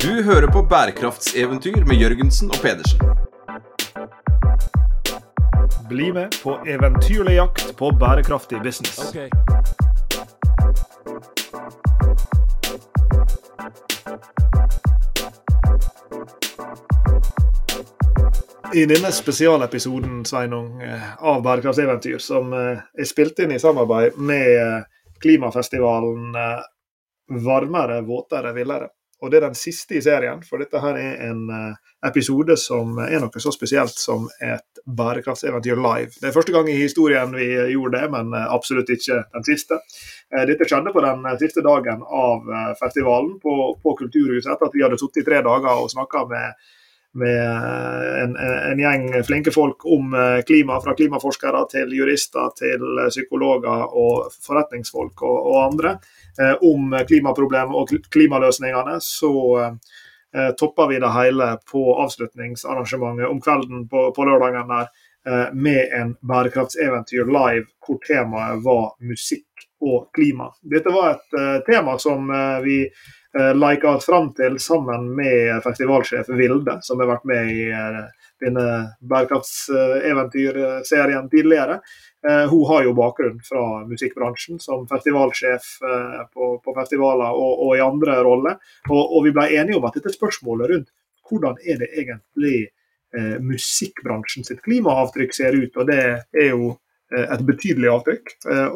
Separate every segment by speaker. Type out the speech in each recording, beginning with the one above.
Speaker 1: Du hører på bærekraftseventyr med Jørgensen og Pedersen.
Speaker 2: Bli med på eventyrlig jakt på bærekraftig business. I denne spesialepisoden Sveinung, eh, av Bærekraftseventyr, som eh, er spilt inn i samarbeid med eh, klimafestivalen Varmere, våtere, villere. Og Det er den siste i serien, for dette her er en episode som er noe så spesielt som et bærekraftseventyr live. Det er første gang i historien vi gjorde det, men absolutt ikke den siste. Dette skjedde på den siste dagen av festivalen på, på Kulturhuset, etter at vi hadde sittet i tre dager og snakka med med en, en, gjeng flinke folk om eh, klima, fra klimaforskere til jurister til psykologer og forretningsfolk og, og andre, eh, om klimaproblemet og klimaløsningene, så topper vi det hele på avslutningsarrangementet om kvelden på, på lørdagen der eh, med en bærekraftseventyr live hvor temaet var musikk og klima. Dette var et tema som vi uh, lika fram til sammen med festivalsjef Vilde, som har vært med i denne bærekraftseventyrserien tidligere. hun har jo bakgrunn fra musikkbransjen som festivalsjef på, på, festivaler og, og, i andre roller. Og, og, vi ble enige om at dette spørsmålet rundt hvordan er det egentlig musikkbransjen sitt klimaavtrykk ser ut, og det er jo et betydelig avtrykk.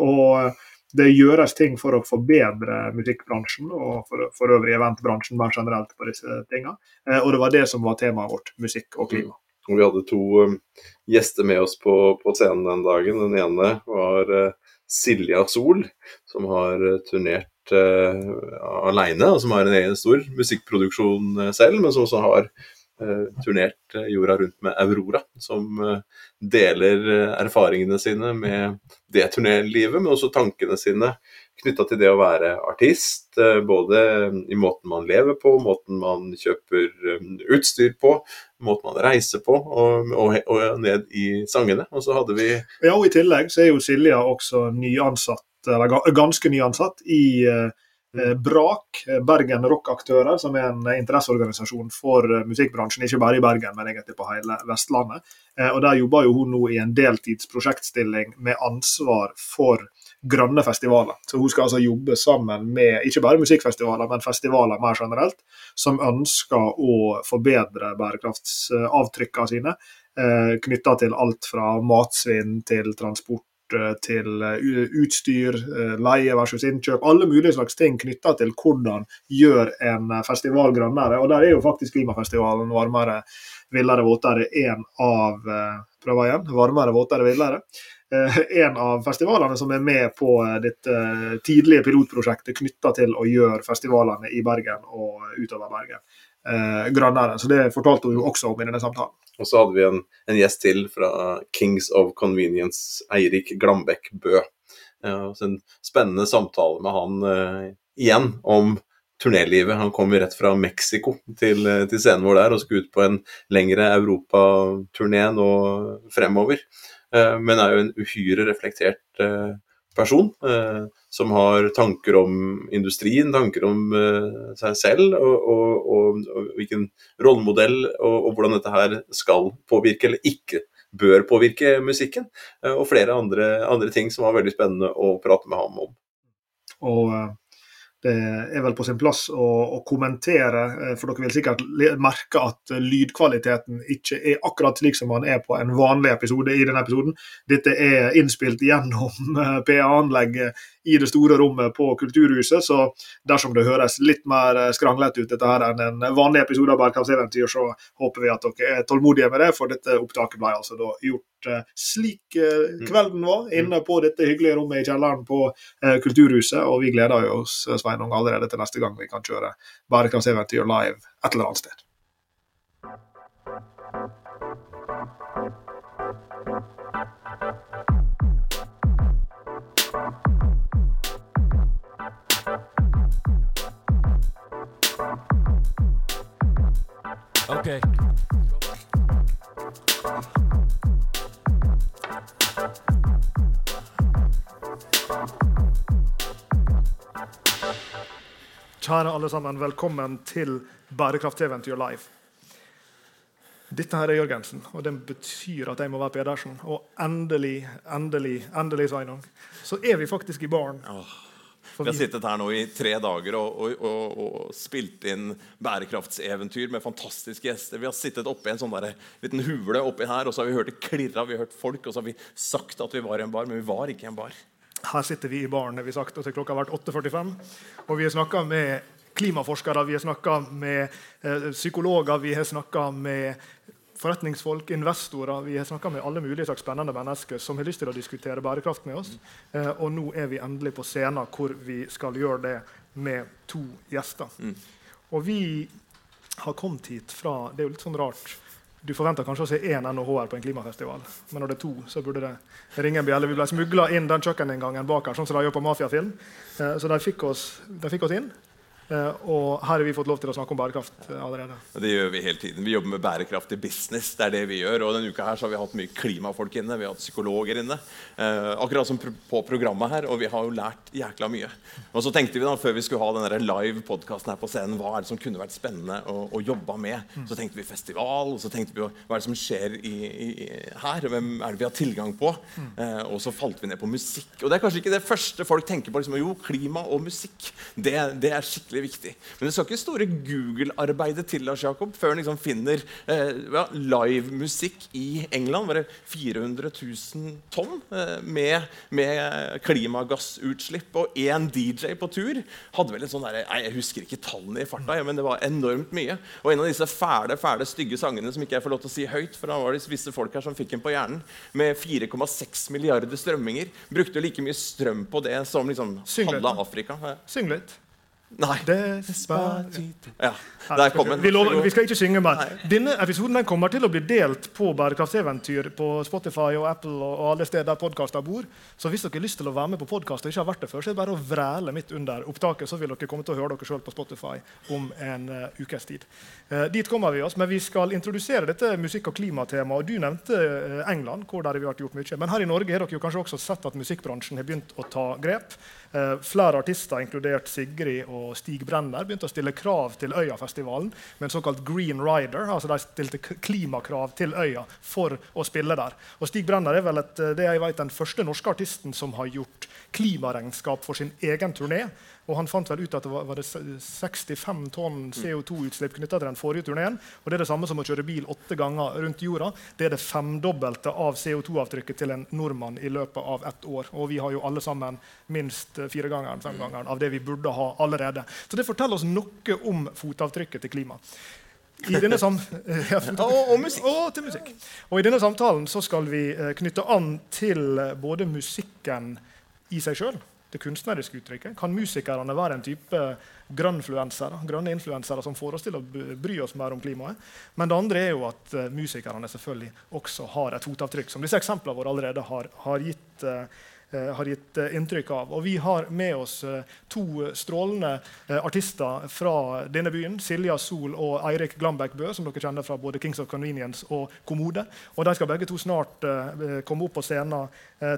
Speaker 2: og det gjøres ting for å forbedre musikkbransjen og for, for øvrig eventbransjen mer generelt på disse tingene. Eh, og det var det som var temaet vårt, musikk og klima.
Speaker 3: Vi hadde to um, gjester med oss på, på, scenen den dagen. Den ene var uh, Silja Sol, som har uh, turnert uh, alene, og som har en egen stor musikkproduksjon uh, selv, men som også har uh, turnert jorda rundt med Aurora, som deler erfaringene sine med det turnélivet, men også tankene sine knytta til det å være artist. Uh, både i måten man lever på, måten man kjøper um, utstyr på, måten man reiser på, og, og, og ned i sangene. Og så hadde vi
Speaker 2: Ja, og i tillegg så er jo Silja også nyansatt, eller ganske nyansatt, i eh, Brak, Bergen Rockaktører, som er en interesseorganisasjon for musikkbransjen, ikke bare i Bergen, men egentlig på hele Vestlandet. Og Der jobber jo hun nå i en deltidsprosjektstilling med ansvar for grønne festivaler. Så Hun skal altså jobbe sammen med ikke bare musikkfestivaler, men festivaler mer generelt, som ønsker å forbedre bærekraftsavtrykkene sine, eh, knytta til alt fra matsvinn til transport eh, til eh, utstyr, eh, leie versus innkjøp. Alle mulige slags ting knytta til hvordan gjør en festival grønnere. Og der er jo faktisk klimafestivalen Varmere, villere, våtere en av prøver igjen, varmere, våtere, villere. Eh, en av festivalene som er med på ditt dette eh, tidlige pilotprosjektet knytta til å gjøre festivalene i Bergen og utover Bergen eh, grønnere. Så det fortalte hun jo også om i denne samtalen.
Speaker 3: Og så hadde vi en, en gjest til fra Kings of Convenience, Eirik Glambekk Bø. Eh, en spennende samtale med han eh, igjen om turnélivet. Han kom jo rett fra Mexico til, til scenen vår der og skulle ut på en lengre europaturné nå fremover. Eh, men er jo en uhyre reflektert eh, person eh, som har tanker om industrien, tanker om seg selv og, og, og, og hvilken rollemodell og, hvordan dette her skal påvirke eller ikke bør påvirke musikken. Og flere andre, andre ting som var veldig spennende å prate med ham om.
Speaker 2: Og det er vel på sin plass å, å, kommentere, eh, for dere vil sikkert merke at lydkvaliteten ikke er akkurat slik som den er på en vanlig episode i denne episoden. Dette er innspilt gjennom eh, PA-anlegget i det store rommet på Kulturhuset, så dersom det høres litt mer eh, skranglete ut dette her enn en vanlig episode av Bergkampseventyr, så håper vi at dere er tålmodige med det, for dette opptaket ble altså da gjort slik kvelden var, inne på dette hyggelige rommet i kjelleren på Kulturhuset, og vi gleder oss Sveinung allerede til neste gang vi kan kjøre bærekraftseventyr live et eller annet sted. Okay. Kjære alle sammen, velkommen til Bærekraftseventyr live. Dette her er Jørgensen, og det betyr at jeg må være Pedersen. Og endelig, endelig, endelig, Sveinung, så er vi faktisk i baren.
Speaker 1: Vi har sittet her nå i tre dager og, og, og, og spilt inn bærekraftseventyr med fantastiske gjester. Vi har sittet oppi en sånn der, liten hule oppi her, og så har vi hørt det klirra, vi har hørt folk, og så har vi sagt at vi var i en bar, men vi var ikke i en bar.
Speaker 2: Her sitter vi i baren, vi sagt, og til klokka har vært 8.45. Og vi har snakka med klimaforskere, vi har snakka med eh, psykologer, vi har snakka med forretningsfolk, investorer. Vi har snakka med alle mulige slags spennende mennesker som har lyst til å diskutere bærekraft med oss. Eh, og nå er vi endelig på scenen hvor vi skal gjøre det med to gjester.
Speaker 1: Mm.
Speaker 2: Og vi har kommet hit fra Det er jo litt sånn rart. Du forventer kanskje å se én NHH-er på en klimafestival, men når det er to, så burde det ringe en bjelle. Vi ble smugla inn den kjøkkeninngangen bak her, sånn som de gjør på mafiafilm. Eh, så de fikk, oss, de fikk oss inn. Eh, og her har vi fått lov til å snakke om bærekraft eh, allerede.
Speaker 1: Det gjør vi hele tiden. Vi jobber med bærekraftig business. det er det vi gjør, og Denne uka her så har vi hatt mye klimafolk inne, vi har hatt psykologer inne. Eh, akkurat som på programmet her, og vi har jo lært jækla mye. Og så tenkte vi da, Før vi skulle ha denne live podkasten her på scenen, hva er det som kunne vært spennende å, å jobbe med? Så tenkte vi festival, og så tenkte vi hva er det som skjer i, i, her? Hvem er det vi har tilgang på? Eh, og så falt vi ned på musikk. Og det er kanskje ikke det første folk tenker på. Liksom, jo, klima og musikk. Det, det er skikkelig viktig. Men det skal ikke store Google-arbeidet til Lars Jakob før han liksom finner eh, ja, livemusikk i England. Var 400 000 tonn eh, med, med klimagassutslipp? Og én DJ på tur hadde vel en sånn der, nei, Jeg husker ikke tallene i farta, men det var enormt mye. Og en av disse fæle, fæle, stygge sangene som ikke jeg får lov til å si høyt, for da var det visse folk her som fikk den på hjernen, med 4,6 milliarder strømminger, brukte like mye strøm på det som liksom halve Afrika.
Speaker 2: Syng litt.
Speaker 1: Nei.
Speaker 2: Despacito.
Speaker 1: Ja, der kom den.
Speaker 2: Vi, lover, vi skal ikke synge mer. Denne episoden den kommer til å bli delt på Bærekraftseventyr på Spotify og Apple og, og alle steder der podkaster bor. Så hvis dere har lyst til å være med på podkast og ikke har vært det før, så er det bare å vræle midt under opptaket, så vil dere komme til å høre dere sjøl på Spotify om en uh, ukes tid. Uh, dit kommer vi oss, men vi skal introdusere dette musikk- og klimatemaet. Du nevnte uh, England, hvor der vi har gjort mye. Men her i Norge har dere jo kanskje også sett at musikkbransjen har begynt å ta grep. flere artister, inkludert Sigrid og Stig Brenner begynte å stille krav til Øyafestivalen med en såkalt Green Rider. altså De stilte klimakrav til Øya for å spille der. Og Stig Brenner er vel et, det jeg vet, den første norske artisten som har gjort klimaregnskap for sin egen turné. Og han fant vel ut at det var, var det 65 tonn CO2-utslipp knytta til den forrige turneen. Og det er det samme som å kjøre bil åtte ganger rundt jorda. Det er det femdobbelte av CO2-avtrykket til en nordmann i løpet av ett år. Og vi har jo alle sammen minst firegangeren, femgangeren av det vi burde ha allerede. Så det forteller oss noe om fotavtrykket til klima. I denne sam ja,
Speaker 1: og, og, musikk.
Speaker 2: Og, musikk. og I denne samtalen så skal vi eh, knytte an til både musikken i seg sjøl det kunstneriske uttrykket? Kan musikerne være en type grønnfluensere, grønne influensere som får oss til å bry oss mer om klimaet? Men det andre er jo at uh, musikerne selvfølgelig også har et fotavtrykk, som disse eksemplene våre allerede har, har gitt. Uh, har gitt inntrykk av. Og vi har med oss to strålende artister fra denne byen. Silja Sol og Eirik Glambekk Bø, som dere kjenner fra både Kings of Convenience og Kommode. Og De skal begge to snart komme opp på scenen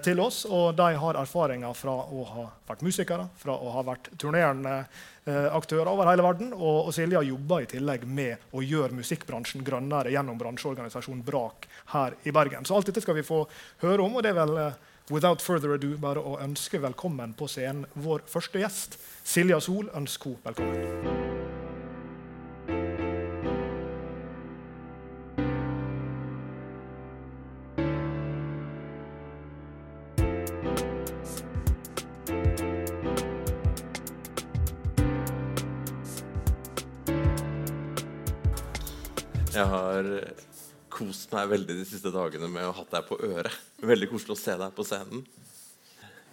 Speaker 2: til oss. Og de har erfaringer fra å ha vært musikere, fra å ha vært turnerende aktører over hele verden. Og Silja jobber i tillegg med å gjøre musikkbransjen grønnere gjennom bransjeorganisasjonen Brak her i Bergen. Så alt dette skal vi få høre om. og det er vel without further ado bare å ønske velkommen på scenen vår første gjest. Silja Sol, ønsk henne velkommen.
Speaker 1: Jeg har kost meg veldig de siste dagene med å ha deg på øret. Veldig koselig å se deg på scenen.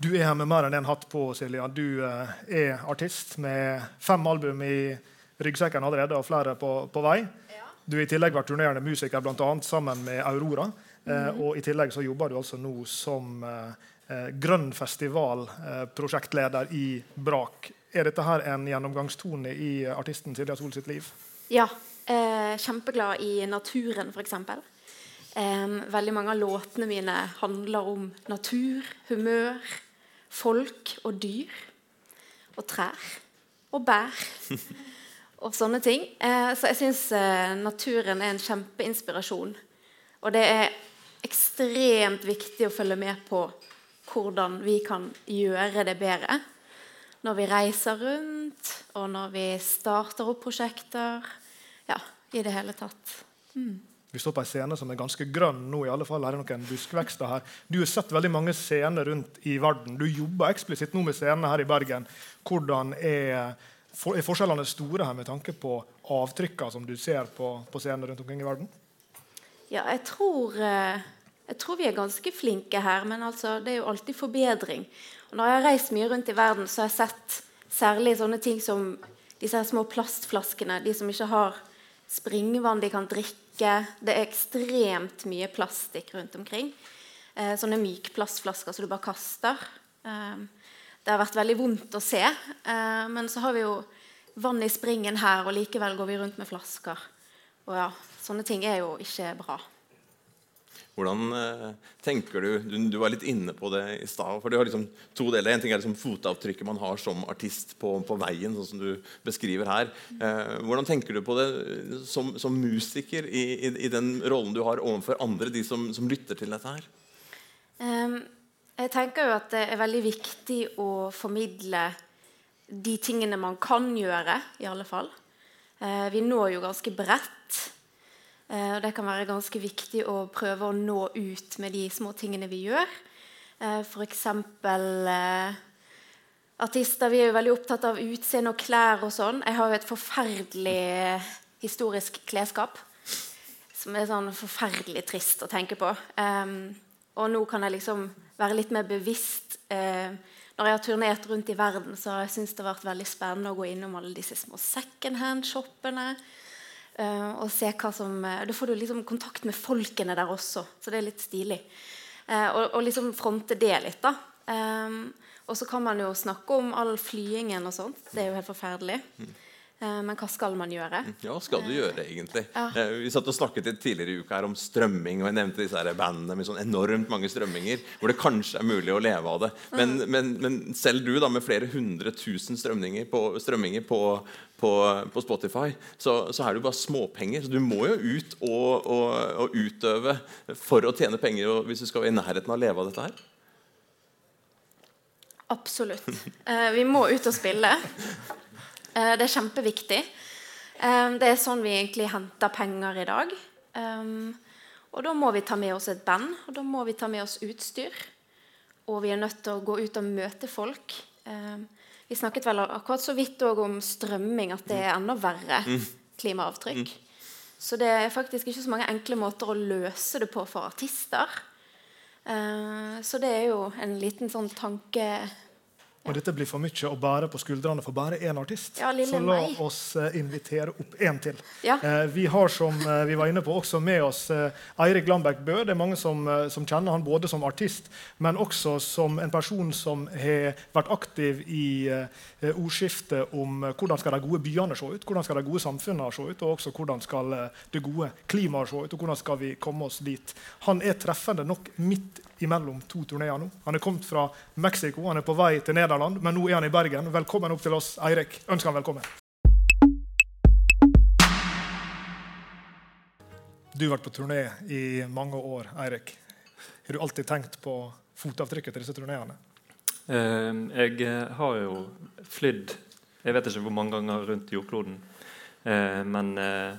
Speaker 2: Du er her med mer enn én hatt på, Silja. Du uh, er artist med fem album i ryggsekken allerede, og flere på, på vei. Ja. Du har i tillegg vært turnerende musiker blant annet, sammen med Aurora. Mm. og I tillegg så jobber du altså nå som uh, Grønn festival-prosjektleder i Brak. Er dette her en gjennomgangstone i artisten Silja Sol sitt liv?
Speaker 4: Ja. Eh, kjempeglad i naturen, f.eks. Eh, veldig mange av låtene mine handler om natur, humør, folk og dyr. Og trær. og bær. og sånne ting. Eh, så jeg syns eh, naturen er en kjempeinspirasjon. Og det er ekstremt viktig å følge med på hvordan vi kan gjøre det bedre. Når vi reiser rundt, og når vi starter opp prosjekter. Ja, i det hele tatt. Mm.
Speaker 2: Vi står på en scene som er ganske grønn nå. i alle fall. Her er noen buskvekster her. Du har sett veldig mange scener rundt i verden. Du jobber eksplisitt nå med scenene her i Bergen. Hvordan er, for, er forskjellene store her med tanke på avtrykkene som du ser på, på scener rundt omkring i verden?
Speaker 4: Ja, jeg tror, eh, jeg tror, vi er ganske flinke her, men altså, det er jo alltid forbedring. Og når jeg har reist mye rundt i verden, så har jeg sett særlig sånne ting som disse små plastflaskene. De som ikke har springvann de kan drikke. Det er ekstremt mye plastikk rundt omkring. Eh, sånne mykplastflasker som du bare kaster. Eh, det har vært veldig vondt å se. Eh, men så har vi jo vann i springen her, og likevel går vi rundt med flasker. Og ja, Sånne ting er jo ikke bra.
Speaker 1: Hvordan eh, tenker du, du, du var litt inne på det i stad. for du har liksom to deler. En ting er liksom fotavtrykket man har som artist på, på veien, sånn som du beskriver her. Eh, hvordan tenker du på det som, som musiker i, i, i, den rollen du har overfor andre, de som, som lytter til dette her?
Speaker 4: Um, jeg tenker jo at det er veldig viktig å formidle de tingene man kan gjøre, i alle fall. Uh, vi når jo ganske bredt. Eh, og det kan være ganske viktig å prøve å nå ut med de små tingene vi gjør. Eh, F.eks. Eh, artister vi er jo veldig opptatt av utseende og klær og sånn. Jeg har jo et forferdelig historisk klesskap som er sånn forferdelig trist å tenke på. Og nå kan jeg liksom være litt mer bevisst. Når jeg har turnert rundt i verden, så har jeg syntes det har vært veldig spennende å gå innom alle disse små secondhand-shoppene. Og se hva som uh, Da får du liksom kontakt med folkene der også, så det er litt stilig. Uh, og, og, liksom fronte det litt, da. Og så kan man jo snakke om all flyingen og sånt. Det er jo helt forferdelig. Eh, men hva skal man gjøre?
Speaker 1: Ja, hva skal du gjøre, egentlig?
Speaker 4: Ja.
Speaker 1: Eh, vi satt og snakket tidligere i uka her om strømming, og jeg nevnte disse her bandene med sånn enormt mange strømminger, hvor det kanskje er mulig å leve av det. Men, mm. men, men selv du, da, med flere hundre tusen strømminger på, strømminger på, på, på Spotify, så, så, er det jo bare småpenger. Så du må jo ut og, og, og utøve for å tjene penger hvis du skal være i nærheten av å leve av dette her.
Speaker 4: Absolutt. Eh, vi må ut og spille. Eh, det er kjempeviktig. Eh, det er sånn vi egentlig henter penger i dag. Eh, og da må vi ta med oss et band, og da må vi ta med oss utstyr. Og vi er nødt til å gå ut og møte folk. Vi snakket vel akkurat så vidt om strømming, at det er enda verre mm. klimaavtrykk. Så det er faktisk ikke så mange enkle måter å løse det på for artister. Så det er jo en liten sånn tanke
Speaker 2: og dette blir for mye å bære på skuldrene for bare én artist.
Speaker 4: Ja,
Speaker 2: så la
Speaker 4: meg.
Speaker 2: oss uh, invitere opp én til.
Speaker 4: Ja.
Speaker 2: Eh, vi har som uh, vi var inne på, også med oss Eirik Lambæk Bø. Det er mange som, som, kjenner han både som artist, men også som en person som har vært aktiv i ordskiftet om hvordan skal de gode byene se ut, hvordan skal de gode samfunnene se ut, og også hvordan skal det gode klimaet se ut, og hvordan skal vi komme oss dit. Han er treffende nok midt imellom to turneer nå. Han er kommet fra Mexico, han er på vei til Nederland, men nå er han i Bergen. Velkommen opp til oss, Eirik. Ønsker han velkommen. Du har vært på turné i mange år, Eirik. Har du alltid tenkt på fotavtrykket til disse turneene?
Speaker 5: Eh, jeg har jo flydd jeg vet ikke hvor mange ganger rundt jordkloden. Eh, men eh,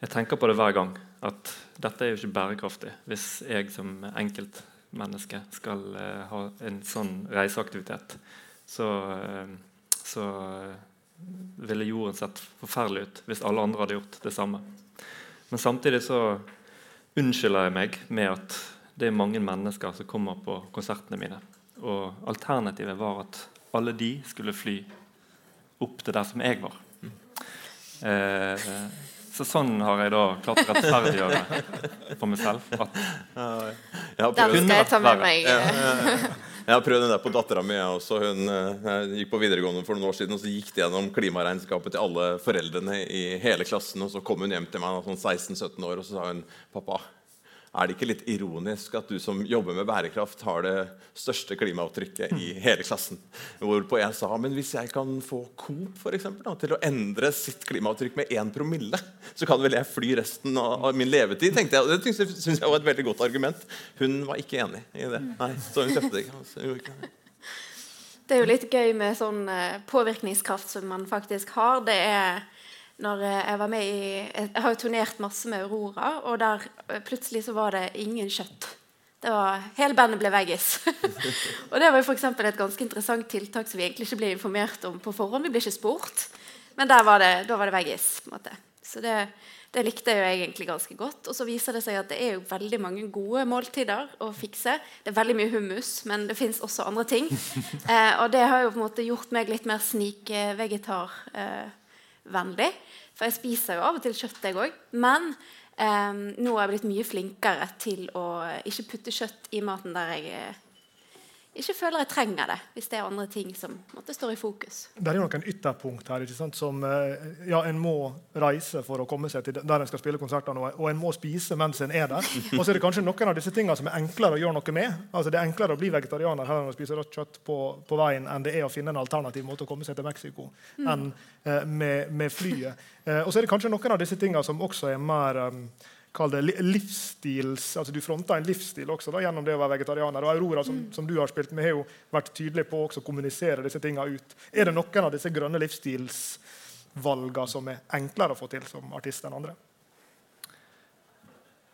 Speaker 5: jeg tenker på det hver gang. At dette er jo ikke bærekraftig hvis jeg som enkelt menneske skal uh, ha en sånn reiseaktivitet, så, uh, så uh, ville jorden sett forferdelig ut hvis alle andre hadde gjort det samme. Men samtidig så unnskylder jeg meg med at det er mange mennesker som kommer på konsertene mine. Og alternativet var at alle de skulle fly opp til der som jeg var. Eh, så sånn har jeg da klart å rettferdiggjøre for meg selv. At
Speaker 4: ja, Den skal jeg ta med meg.
Speaker 1: Jeg har prøvd det der på dattera mi. Hun gikk på videregående for noen år siden, og så gikk de gjennom klimaregnskapet til alle foreldrene i hele klassen. Og så kom hun hjem til meg sånn 16-17 år og så sa hun, 'Pappa, er det ikke litt ironisk at du som jobber med bærekraft, har det største klimaavtrykket i hele klassen? Hvorpå jeg sa men hvis jeg kan få Coop for eksempel, da, til å endre sitt klimaavtrykk med 1 promille, så kan vel jeg fly resten av, min levetid, tenkte jeg. Og det syns jeg var et veldig godt argument. Hun var ikke enig i det. Nei, så hun kjøpte det ikke. Altså,
Speaker 4: det er jo litt gøy med sånn eh, påvirkningskraft som man faktisk har. Det er når eh, jeg var med i Jeg har jo turnert masse med Aurora, og der eh, plutselig så var det ingen kjøtt. Det var, Hele bandet ble veggis. og det var jo f.eks. et ganske interessant tiltak som vi egentlig ikke ble informert om på forhånd. Vi ble ikke spurt, men var det, da var det veggis. på en måte. Så det, det likte jeg jo egentlig ganske godt. Og så viser det seg at det er jo veldig mange gode måltider å fikse. Det er veldig mye hummus, men det fins også andre ting. Eh, og det har jo på en måte gjort meg litt mer snikvegetar. Eh, For jeg spiser jo av og til kjøtt, jeg òg. Men eh, nå har jeg blitt mye flinkere til å ikke putte kjøtt i maten der jeg eh, ikke føler jeg trenger det, hvis det er andre ting som måtte, står i fokus.
Speaker 2: Det er jo noen ytterpunkt her ikke sant, som eh, ja, en må reise for å komme seg til der en skal spille konserter, og, en må spise mens en er der. Og så er det kanskje noen av disse tingene som er enklere å gjøre noe med. Altså Det er enklere å bli vegetarianer her enn å spise rått kjøtt på, på, veien enn det er å finne en alternativ måte å komme seg til Mexico mm. enn eh, med, med, flyet. Eh, og så er det kanskje noen av disse tingene som også er mer um, kall det livsstils, altså Du fronter en livsstil også da, gjennom det å være vegetarianer. og Aurora, som, mm. som du har spilt med, har jo vært tydelig på å kommunisere disse tingene ut. Er det noen av disse grønne livsstilsvalgene som er enklere å få til som artist enn andre?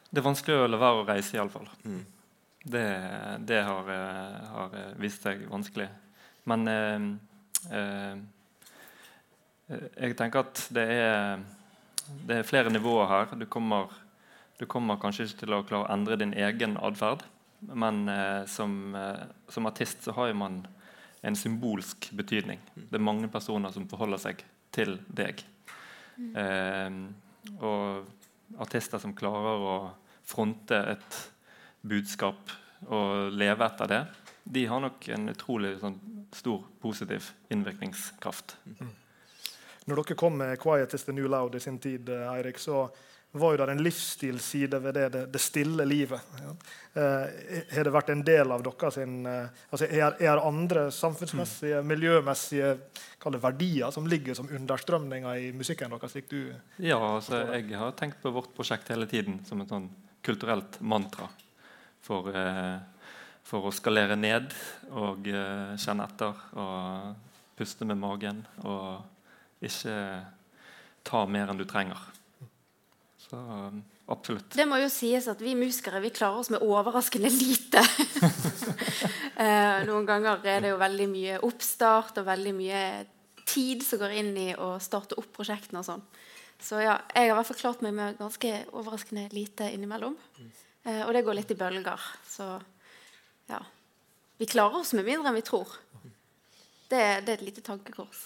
Speaker 5: Det er vanskelig å la være å reise, iallfall. Mm. Det, det har, eh, har, eh, vist seg vanskelig. Men eh, eh, eh, jeg tenker at det er, det er flere nivåer her. Du kommer du kommer kanskje ikke til å klare å endre din egen atferd, men eh, som, eh, som, artist så har man en symbolsk betydning. Det er mange personer som forholder seg til deg. Eh, og artister som klarer å fronte et budskap og leve etter det, de har nok en utrolig sånn, stor positiv innvirkningskraft. Mm.
Speaker 2: Når dere kom med 'Quiet is the New Loud' i sin tid, eh, Eirik, så var jo det en livsstilsside ved det, det, det stille livet. Ja. Eh, har det vært en del av deres sin altså er, er andre samfunnsmessige, mm. miljømessige det, verdier som ligger som understrømninger i musikken deres? slik du
Speaker 5: Ja, altså, jeg har tenkt på vårt prosjekt hele tiden som et sånn kulturelt mantra for, eh, for å skalere ned og eh, kjenne etter og puste med magen og ikke ta mer enn du trenger. Så um, absolutt.
Speaker 4: Det må jo sies at vi musikere vi klarer oss med overraskende lite. Eh, noen ganger er det jo veldig mye oppstart og veldig mye tid som går inn i å starte opp prosjektene og sånn. Så ja, jeg har i hvert fall klart meg med ganske overraskende lite innimellom. Eh, og det går litt i bølger. Så ja. Vi klarer oss med mindre enn vi tror. Det, det er et lite tankekors.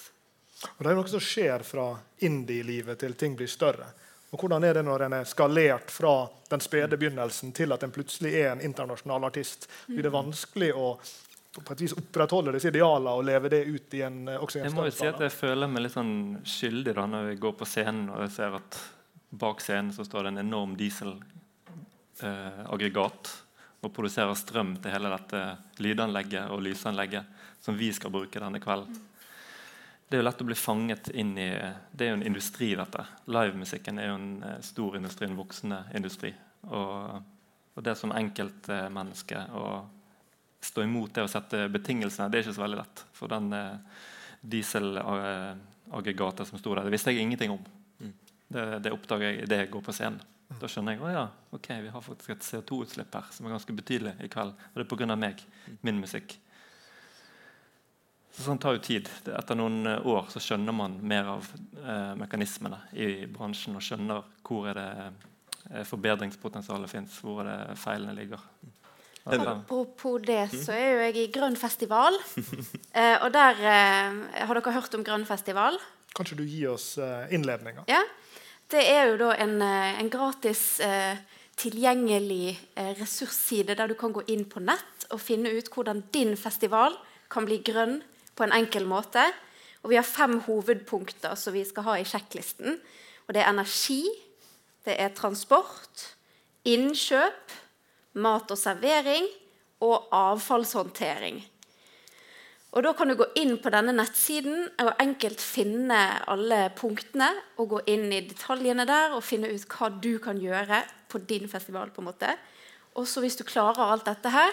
Speaker 2: Og Det er noe som skjer fra indie-livet til ting blir større. Og Hvordan er det når en er skalert fra den spede begynnelsen til at en plutselig er en internasjonal artist? Blir det vanskelig å på et vis opprettholde disse idealene og leve det ut i en, også i en
Speaker 5: Jeg må jo si at jeg føler meg litt sånn skyldig da når jeg går på scenen og jeg ser at bak scenen så står det en enorm dieselaggregat eh, og produserer strøm til hele dette lydanlegget og lysanlegget som vi skal bruke denne kvelden det er jo lett å bli fanget inn i Det er jo en industri, dette. Livemusikken er jo en eh, stor industri, en voksende industri. Og, og det som enkeltmenneske å stå imot det å sette betingelsene, det er ikke så veldig lett. For den eh, dieselaggregatet som sto der, det visste jeg ingenting om. Mm. Det, det oppdager jeg idet jeg går på scenen. Da skjønner jeg at ja, ok, vi har faktisk et CO2-utslipp her som er ganske betydelig i kveld. Og det er pga. meg, min musikk. Sånn tar jo tid. Etter noen eh, år så skjønner man mer av eh, mekanismene i bransjen og skjønner hvor er det eh, forbedringspotensialet fins, hvor er det feilene ligger.
Speaker 4: Apropos det, så er jo jeg i Grønn festival. Eh, og der eh, Har dere hørt om Grønn festival?
Speaker 2: Kanskje du gir oss eh, innledninga?
Speaker 4: Ja. Det er jo da en, en gratis tilgjengelig ressursside der du kan gå inn på nett og finne ut hvordan din festival kan bli grønn på en enkel måte. Og vi har fem hovedpunkter som vi skal ha i sjekklisten. Og det er energi, det er transport, innkjøp, mat og servering og avfallshåndtering. Og Da kan du gå inn på denne nettsiden og enkelt finne alle punktene og gå inn i detaljene der og finne ut hva du kan gjøre på din festival. på en måte. Og så Hvis du klarer alt dette her,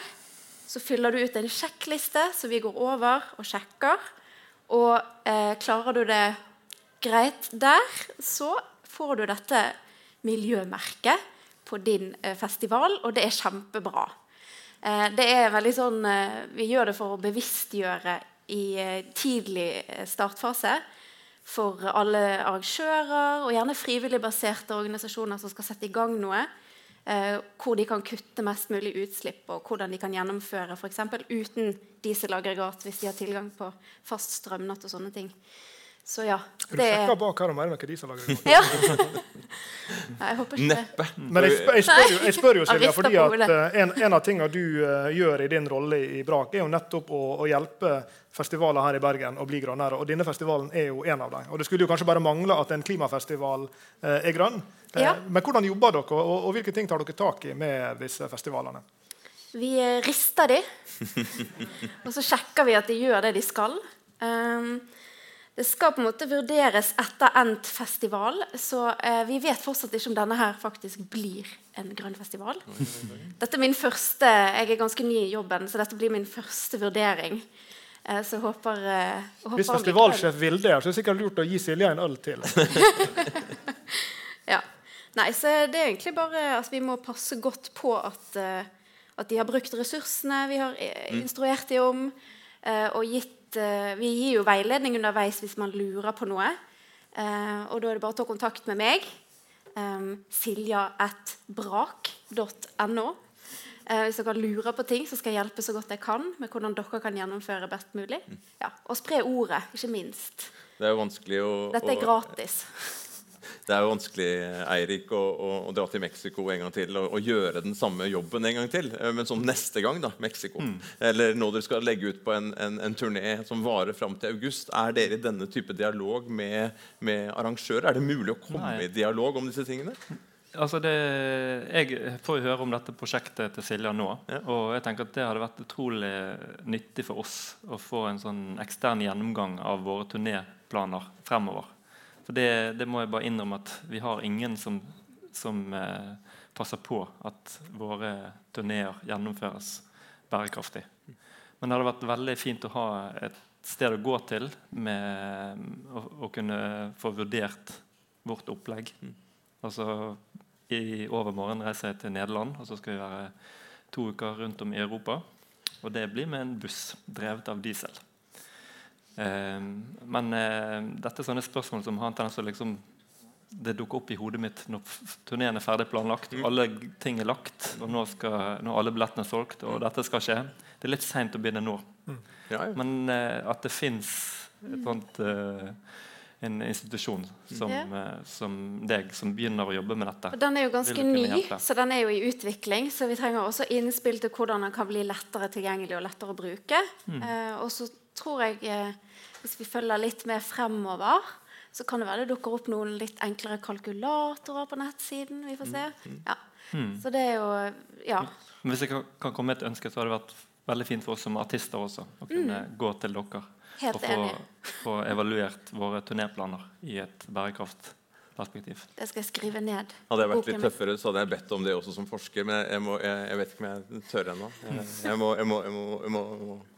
Speaker 4: så fyller du ut en sjekkliste som vi går over og sjekker. Og eh, klarer du det greit der, så får du dette miljømerket på din eh, festival, og det er kjempebra. Eh, det er veldig sånn, eh, Vi gjør det for å bevisstgjøre i tidlig startfase for alle arrangører og gjerne frivillig baserte organisasjoner som skal sette i gang noe. Hvor de kan kutte mest mulig utslipp, og hvordan de kan gjennomføre f.eks. uten dieselaggregat hvis de har tilgang på fast strømnett og sånne ting. Så ja.
Speaker 6: Er du sjekka bak her om er de som lager
Speaker 4: ja. Nei, jeg håper ikke
Speaker 1: Neppe.
Speaker 6: Men jeg, jeg, spør jo, jeg spør jo Silja, fordi at uh, en, en, av tingene du uh, gjør i din rolle i Brak, er jo nettopp å, å, hjelpe festivaler her i Bergen å bli grønnere. Og denne festivalen er jo en av dem. Og det skulle jo kanskje bare mangle at en klimafestival uh, er grønn.
Speaker 4: Ja.
Speaker 6: Men hvordan jobber dere, og, og, hvilke ting tar dere tak i med disse festivalene?
Speaker 4: Vi rister de, og så sjekker vi at de gjør det de skal. Um, det skal på en måte vurderes etter endt festival, så eh, vi vet fortsatt ikke om denne her faktisk blir en grønn festival. Dette er min første, Jeg er ganske ny i jobben, så dette blir min første vurdering. Eh, så håper, eh, håper
Speaker 6: Hvis festivalsjef vil det, så er det sikkert lurt å gi Silje en øl til.
Speaker 4: ja. Nei, så det er egentlig bare altså, Vi må passe godt på at, uh, at de har brukt ressursene vi har mm. instruert dem om, uh, og gitt uh, Vi gir jo veiledning underveis hvis man lurer på noe. Uh, og da er det bare å ta kontakt med meg. Um, silja.brak.no. Uh, hvis dere lurer på ting, så skal jeg hjelpe så godt jeg kan med hvordan dere kan gjennomføre best mulig. Ja, og spre ordet, ikke minst.
Speaker 1: Det er jo vanskelig å...
Speaker 4: Dette er gratis
Speaker 1: det er jo vanskelig Eirik, å, å, å, dra til Mexico en gang til og, og, gjøre den samme jobben en gang til. Eh, men sånn neste gang, da, Mexico. Mm. Eller når dere skal legge ut på en, en, en turné som varer fram til august. Er dere i denne type dialog med, med arrangører? Er det mulig å komme Nei. i dialog om disse tingene?
Speaker 5: Altså det, jeg får jo høre om dette prosjektet til Silja nå. Ja. Og jeg tenker at det hadde vært utrolig nyttig for oss å få en sånn ekstern gjennomgang av våre turnéplaner fremover. For det, det, må jeg bare innrømme at vi har ingen som, som eh, passer på at våre turneer gjennomføres bærekraftig. Men det hadde vært veldig fint å ha et sted å gå til med å, kunne få vurdert vårt opplegg. Altså I overmorgen reiser jeg til Nederland, og så skal vi være to uker rundt om i Europa. Og det blir med en buss drevet av diesel. Ehm, men eh, dette er sånne spørsmål som har en tendens til liksom, det dukker opp i hodet mitt når turneen er ferdig planlagt. Mm. Alle ting er lagt, og nå, skal, nå er alle billettene solgt. og dette skal skje. Det er litt seint å begynne nå. Mm. Ja, ja. Men uh, at det fins uh, en institusjon som, uh, som, deg, som begynner å jobbe med dette.
Speaker 4: Og den er jo ganske ny, så den er jo i utvikling. Så vi trenger også innspill til hvordan den kan bli lettere tilgjengelig og lettere å bruke. Mm. og så tror jeg, eh, hvis vi følger litt mer fremover, så kan det være det dukker opp noen litt enklere kalkulatorer på nettsiden. Vi får se. Mm. Ja. Mm. Så det er jo Ja.
Speaker 5: Hvis jeg kan komme med et ønske, så hadde det vært veldig fint for oss som artister også å kunne mm. gå til dere
Speaker 4: Helt
Speaker 5: og få, få evaluert våre turnéplaner i et bærekraft perspektiv.
Speaker 4: Det skal jeg skrive ned.
Speaker 1: Hadde jeg vært litt tøffere, så hadde jeg bedt om det også som forsker. Men jeg, må, jeg, jeg vet ikke om jeg tør ennå. Jeg, jeg, må, jeg må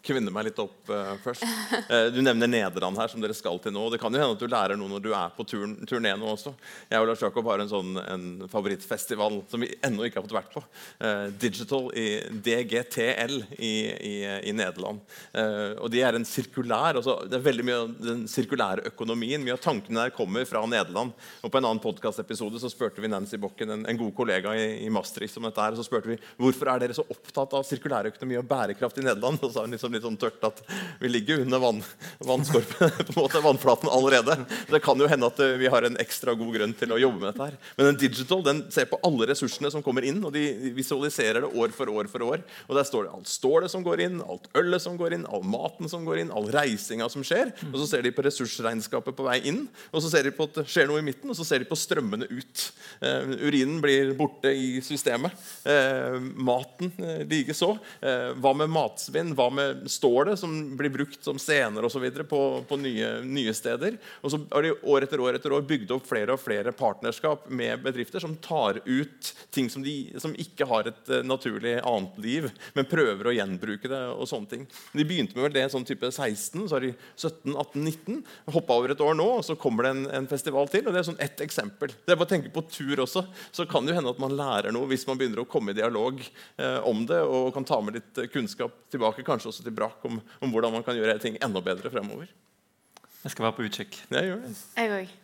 Speaker 1: kvinne meg litt opp uh, først. Uh, du nevner Nederland her, som dere skal til nå. Det kan jo hende at du lærer noe når du er på turn, turné nå også. Jeg og Lars Jakob har en sånn en favorittfestival som vi ennå ikke har fått vært på. Uh, Digital i DGTL i, i, i Nederland. og de er en sirkulær altså, Det er veldig mye av den sirkulære økonomien. Mye av tankene der kommer fra Nederland. Og På en annen podkastepisode spurte vi Nancy Bokken, en, en god kollega i, i, Maastricht, om dette her, og så spurte vi hvorfor er dere så opptatt av sirkulærøkonomi og bærekraft i Nederland. Og så sa hun liksom litt sånn tørt at vi ligger under vann, vannskorpen, på en måte, vannflaten allerede. Det kan jo hende at eh, vi har en ekstra god grunn til å jobbe med dette. her. Men den digital den ser på alle ressursene som kommer inn, og de visualiserer det år for år. for år. Og Der står det alt stålet som går inn, alt ølet som går inn, all maten som går inn, all reisinga som skjer. Og så ser de på ressursregnskapet på vei inn, og så ser de på at det skjer noe i midten og så ser de på strømmene ut. Eh, urinen blir borte i systemet. Eh, maten eh, likeså. Eh, hva med matsvinn? Hva med stålet, som blir brukt som scener osv. På, på nye, nye steder? Og så har de år etter år etter år bygd opp flere og flere partnerskap med bedrifter som tar ut ting som, de, som ikke har et naturlig annet liv, men prøver å gjenbruke det. og sånne ting. De begynte med det sånn type 16, så har de 17, 18, 19. Hoppa over et år nå, og så kommer det en, en festival til. og Det er sånn ett eksempel. Det er bare å tenke på tur også. Så kan det jo hende at man lærer noe hvis man begynner å komme i dialog eh, om det og kan ta med litt kunnskap tilbake, kanskje også til Brak, om, om hvordan man kan gjøre ting enda bedre fremover.
Speaker 5: Jeg skal være på utkikk.
Speaker 1: Jeg.
Speaker 4: Jeg òg.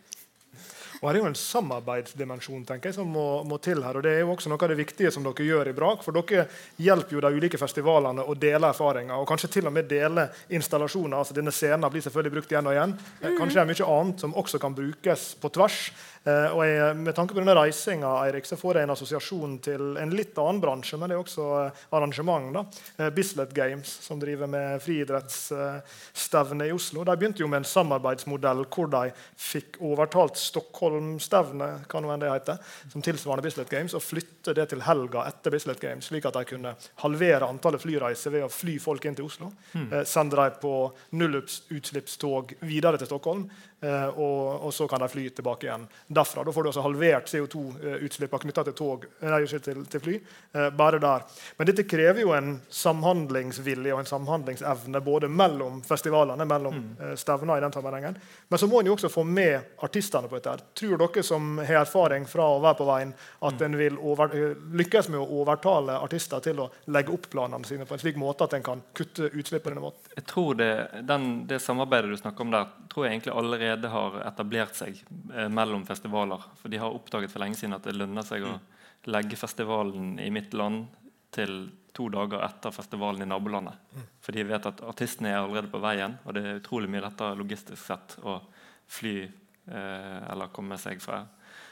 Speaker 2: Og Her er jo en samarbeidsdimensjon tenker jeg, som må, må, til her. og Det er jo også noe av det viktige som dere gjør i Brak. For dere hjelper jo de ulike festivalene å dele erfaringer. Og kanskje til og med dele installasjoner. altså Denne scenen blir selvfølgelig brukt igjen og igjen. Mm. Kanskje det er mye annet som også kan brukes på tvers. Eh, og jeg, Med tanke på denne reisinga Eirik, så får jeg en assosiasjon til en litt annen bransje, men det er også eh, arrangement. da. Eh, Bislett Games, som driver med friidrettsstevne i Oslo. De begynte jo med en samarbeidsmodell hvor de fikk overtalt det heter, som tilsvarende Bislett Games, og flytte det til helga etter Bislett Games, slik at de kunne halvere antallet flyreiser ved å fly folk inn til Oslo. Mm. Sende dem på nullutslippstog videre til Stockholm. Eh, og, og, så kan de fly tilbake igjen derfra. Da får du også halvert CO2-utslippene knytta til, tog, nei, til, til, fly. Eh, bare der. Men dette krever jo en samhandlingsvilje og en samhandlingsevne både mellom festivalene, mellom mm. Eh, stevner i den sammenhengen. Men så må en jo også få med artistene på dette. Tror dere som har erfaring fra å være på veien, at mm. en vil over, lykkes med å overtale artister til å legge opp planene sine på en slik måte at en kan kutte utslippene?
Speaker 5: Jeg tror det, den, det samarbeidet du snakker om der, tror jeg egentlig allerede allerede har etablert seg eh, mellom festivaler. For de har oppdaget for lenge siden at det lønner seg å legge festivalen i mitt land til to dager etter festivalen i nabolandet. Mm. For de vet at artistene er allerede på veien, og det er utrolig mye lettere logistisk sett å fly eh, eller komme seg fra,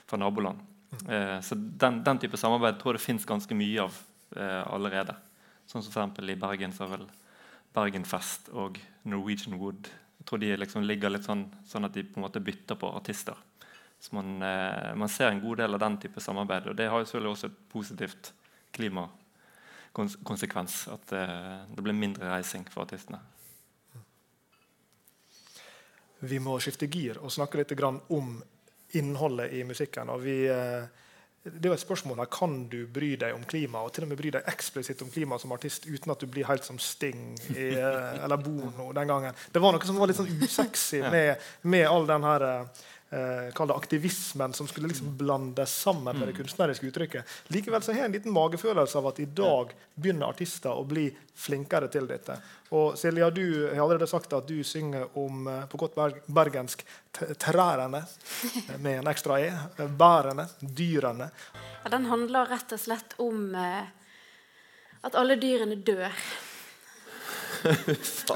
Speaker 5: fra naboland. Mm. Eh, så den, den, type samarbeid tror jeg det fins ganske mye av eh, allerede. Sånn som f.eks. i Bergen så er vel Bergenfest og Norwegian Wood tror de liksom ligger litt sånn, sånn, at de på en måte bytter på artister. Så man, eh, man, ser en god del av den type samarbeid. Og det har jo selvfølgelig også et positivt klimakonsekvens. At eh, det blir mindre reising for artistene.
Speaker 2: Vi må skifte gir og snakke litt om innholdet i musikken. og vi... Eh, det er jo et spørsmål her, Kan du bry deg om klima, og til og med bry deg eksplisitt om klima som artist uten at du blir helt som Sting i, eh, eller Bono den gangen? Det var noe som var litt sånn usexy med, med all den her eh, det aktivismen som skulle liksom blandes sammen med det mm. kunstneriske uttrykket. Likevel så har jeg en liten magefølelse av at i dag begynner artister å bli flinkere til dette. Og Silja, du har allerede sagt at du synger om eh, på godt bergensk trærne med en ekstra e. Bærene, dyrene.
Speaker 4: Ja, den handler rett og slett om eh, at alle dyrene dør.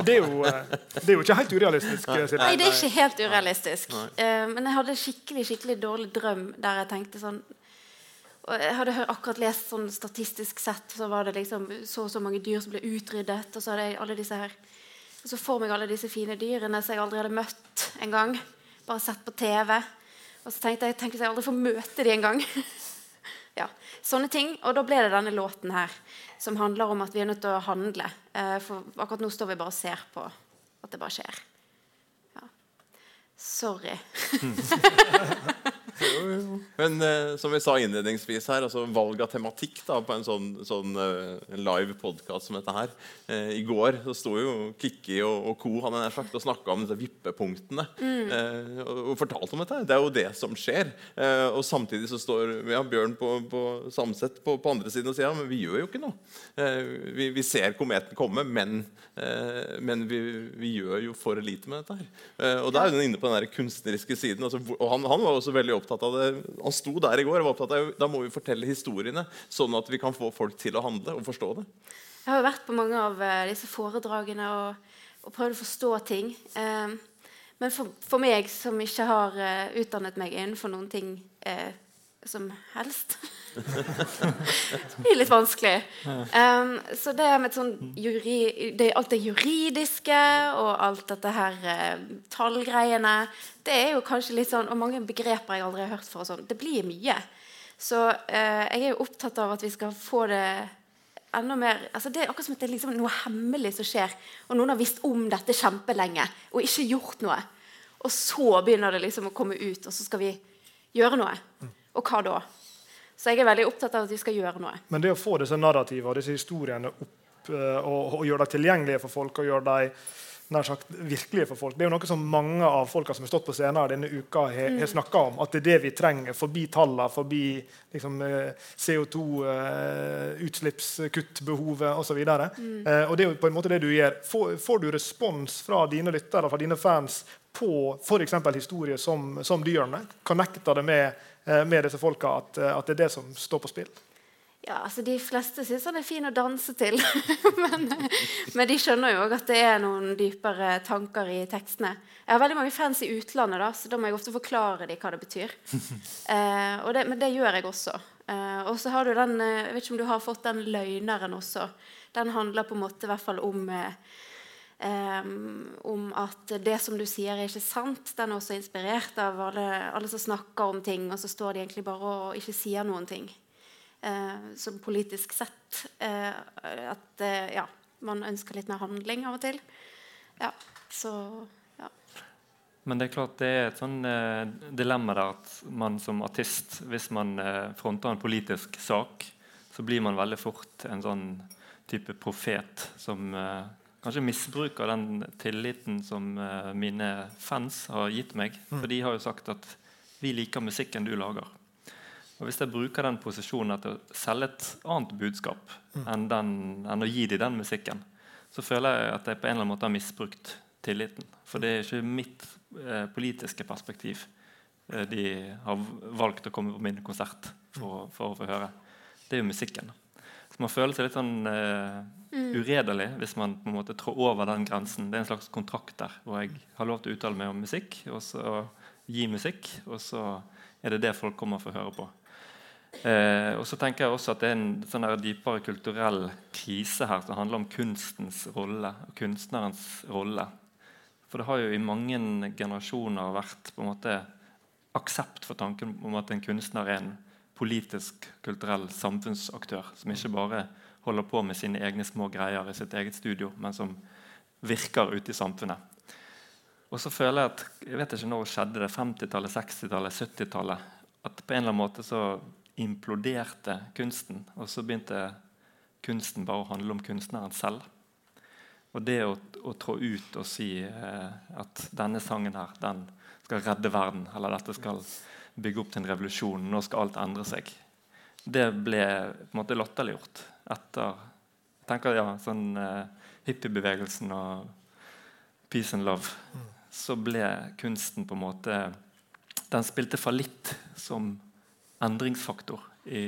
Speaker 2: Det, er jo, eh, det, er jo, ikke helt urealistisk.
Speaker 4: Nei, Nei det er ikke helt urealistisk. Uh, men jeg hadde skikkelig skikkelig dårlig drøm der jeg tenkte sånn og Jeg hadde akkurat lest sånn statistisk sett så var det liksom så og så mange dyr som ble utryddet. Og så hadde jeg alle disse her så får meg alle disse fine dyrene som jeg aldri hadde møtt en gang. Bare sett på TV. Og så tenkte jeg tenkte jeg aldri får møte dem en gang. ja, Sånne ting. Og da ble det denne låten her som handler om at vi er nødt til å handle. Eh, for akkurat nå står vi bare og ser på at det bare skjer. Ja. Sorry.
Speaker 1: Jo, jo. Men uh, som vi sa innledningsvis her, altså valg av tematikk da, på en sånn, sånn uh, live podkast som dette her uh, I går så sto jo Kikki og, og co. han er sagt, og snakka om disse vippepunktene. Mm. Og, og, fortalte om dette. Det er jo det som skjer. og samtidig så står ja, Bjørn på, på Samset på, på, andre siden og sier ja, men vi gjør jo ikke noe. Vi, vi, ser kometen komme, men, men vi, vi, gjør jo for lite med dette her. og da er hun inne på den der kunstneriske siden. Altså, og han, han var også veldig opptatt opptatt av det. Han sto der i går og var opptatt av da må vi fortelle historiene, sånn at vi kan få folk til å handle og forstå det.
Speaker 4: Jeg har jo vært på mange av uh, disse foredragene og, og, prøvd å forstå ting. Uh, men for, for, meg som ikke har uh, utdannet meg innenfor noen ting som helst. det blir litt vanskelig. Um, så det med sånn juri, det, alt det juridiske og alt dette her uh, tallgreiene Det er jo kanskje litt sånn Og mange begreper jeg aldri har hørt for. Sånn, det blir mye. Så uh, jeg er jo opptatt av at vi skal få det enda mer altså Det er akkurat som at det er liksom noe hemmelig som skjer, og noen har visst om dette kjempelenge og ikke gjort noe. Og så begynner det liksom å komme ut, og så skal vi gjøre noe. Og hva da? Så jeg er veldig opptatt av at vi skal gjøre noe.
Speaker 2: Men det å få disse narrativene og disse historiene opp eh, og, og gjøre dem tilgjengelige for folk, og gjøre dem nær sagt virkelige for folk. Det er jo noe som mange av folka som har stått på scenen denne uka, har, mm. snakka om. At det er det vi trenger, forbi tallene, forbi liksom, eh, CO2-utslippskuttbehovet uh, osv. Og, mm. uh, og det er jo på en måte det du gjør. Får, får du respons fra dine lyttere, fra dine fans, på f.eks. historier som, som dyrene? Connecter det med, med disse folka at, at det er det som står på spill?
Speaker 4: Ja, altså De fleste syns han er fin å danse til. men, men, de skjønner jo òg at det er noen dypere tanker i tekstene. Jeg har veldig mange fans i utlandet, da, så da må jeg ofte forklare dem hva det betyr. Eh, det, men det gjør jeg også. Eh, og så har du den eh, Jeg vet ikke om du har fått den 'Løgneren' også. Den handler på en måte i hvert fall om eh, Um, om at det som du sier, er ikke sant. Den er også inspirert av alle, alle, som snakker om ting, og så står de egentlig bare og ikke sier noen ting Uh, som politisk sett Uh, at uh, ja, man ønsker litt mer handling av og til. Ja, så ja.
Speaker 5: Men det er klart det er et sånn eh, dilemma der at man som artist, hvis man fronter en politisk sak, så blir man veldig fort en sånn type profet som kanskje misbruker den tilliten som uh, mine fans har gitt meg. Mm. For de har jo sagt at 'vi liker musikken du lager'. Og Hvis jeg bruker den posisjonen til å selge et annet budskap mm. enn, den, enn, å gi dem den musikken, så føler jeg at jeg på en eller annen måte har misbrukt tilliten. For det er ikke mitt eh, politiske perspektiv eh, de har valgt å komme på min konsert for, for, å få høre. Det er jo musikken. Så man føler seg litt sånn eh, mm. uredelig hvis man på en måte trår over den grensen. Det er en slags kontrakt der hvor jeg har lov til å uttale meg om musikk, og så gi musikk, og så er det det folk kommer for å høre på. Eh, og så tenker jeg også at Det er en sånn dypere kulturell krise her som handler om kunstens rolle og kunstnerens rolle. For det har jo i mange generasjoner vært på en måte aksept for tanken om at en kunstner er en politisk, kulturell samfunnsaktør som ikke bare holder på med sine egne små greier i sitt eget studio, men som virker ute i samfunnet. Og så føler jeg at jeg vet ikke når skjedde det 50-tallet, 60-tallet, 70-tallet at på en eller annen måte så imploderte kunsten. Og så begynte kunsten bare å handle om kunstneren selv. Og det å, å trå ut og si eh, at denne sangen her, den skal redde verden, eller dette skal bygge opp til en revolusjon, nå skal alt endre seg, det ble på en måte latterliggjort etter jeg tenker ja, sånn eh, hippiebevegelsen og peace and love. Så ble kunsten på en måte Den spilte fallitt som endringsfaktor i,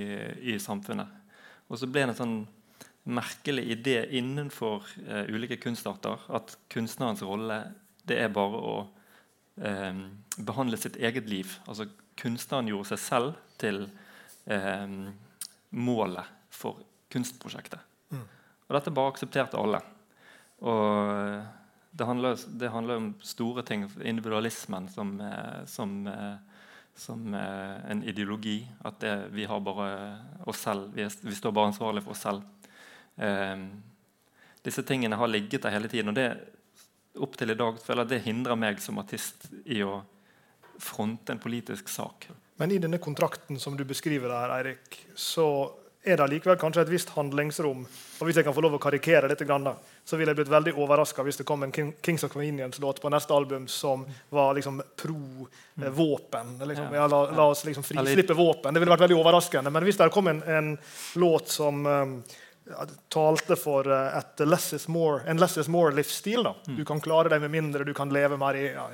Speaker 5: i samfunnet. Og så ble det en sånn merkelig idé innenfor uh, ulike kunstarter at kunstnerens rolle det er bare å uh, behandle sitt eget liv. Altså Kunstneren gjorde seg selv til uh, målet for kunstprosjektet. Mm. Og dette bare aksepterte alle. Og det handler, det handler om store ting. Individualismen som, som som en ideologi. At det, vi har bare oss selv. Vi, er, vi står bare ansvarlig for oss selv. Eh, disse tingene har ligget der hele tiden. og det opp til i dag føler jeg det hindrer meg som artist i å fronte en politisk sak.
Speaker 2: Men i denne kontrakten som du beskriver der, Eirik, så er det likevel kanskje et visst handlingsrom. Og Hvis jeg kan få lov å karikere litt, så ville jeg blitt veldig overraska hvis det kom en Kings of Convenience-låt på neste album som var liksom pro eh, våpen. Liksom. Ja, la, la, oss liksom frislippe våpen. Det ville vært veldig overraskende. Men hvis det kom en, en låt som um, talte for eh, et less is more, en less is more-livsstil. Mm. Du kan klare deg med mindre, du kan leve mer ja,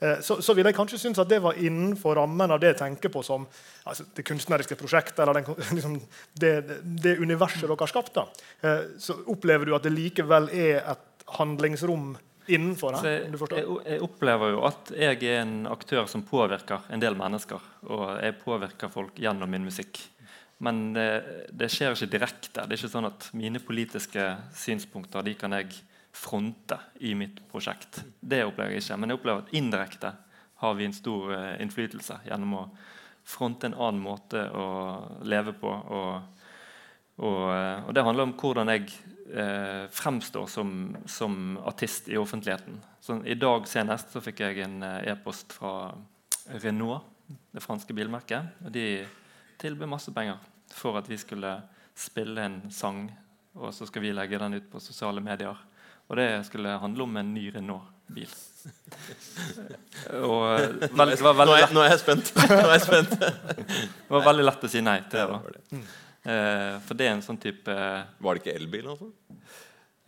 Speaker 2: eh, så, så vil jeg kanskje synes at det var innenfor rammen av det jeg tenker på som altså, det kunstneriske prosjektet, eller den, liksom, det, det, universet dere har skapt. Da. Eh, så opplever du at det likevel er et handlingsrom innenfor?
Speaker 5: Jeg, jeg, jeg, opplever jo at jeg er en aktør som påvirker en del mennesker. Og jeg påvirker folk gjennom min musikk. Men det, det skjer ikke direkte. Det er ikke sånn at mine politiske synspunkter de kan jeg fronte i mitt prosjekt. Det opplever jeg ikke. Men jeg opplever at indirekte har vi en stor uh, innflytelse gjennom å fronte en annen måte å leve på. Og, og, uh, og det handler om hvordan jeg eh, fremstår som, som, artist i offentligheten. Så I dag senest så fikk jeg en e-post fra Renault, det franske bilmerket. og de tilbød masse penger for at vi skulle spille en sang, og så skal vi legge den ut på sosiale medier. Og det skulle handle om en ny Renault-bil.
Speaker 1: og vel, det var veldig nå, er, nå er jeg spent. Nå er jeg spent.
Speaker 5: det var veldig lett å si nei til. det. Mm. Eh, for det er en sånn type
Speaker 1: Var det ikke elbil? altså?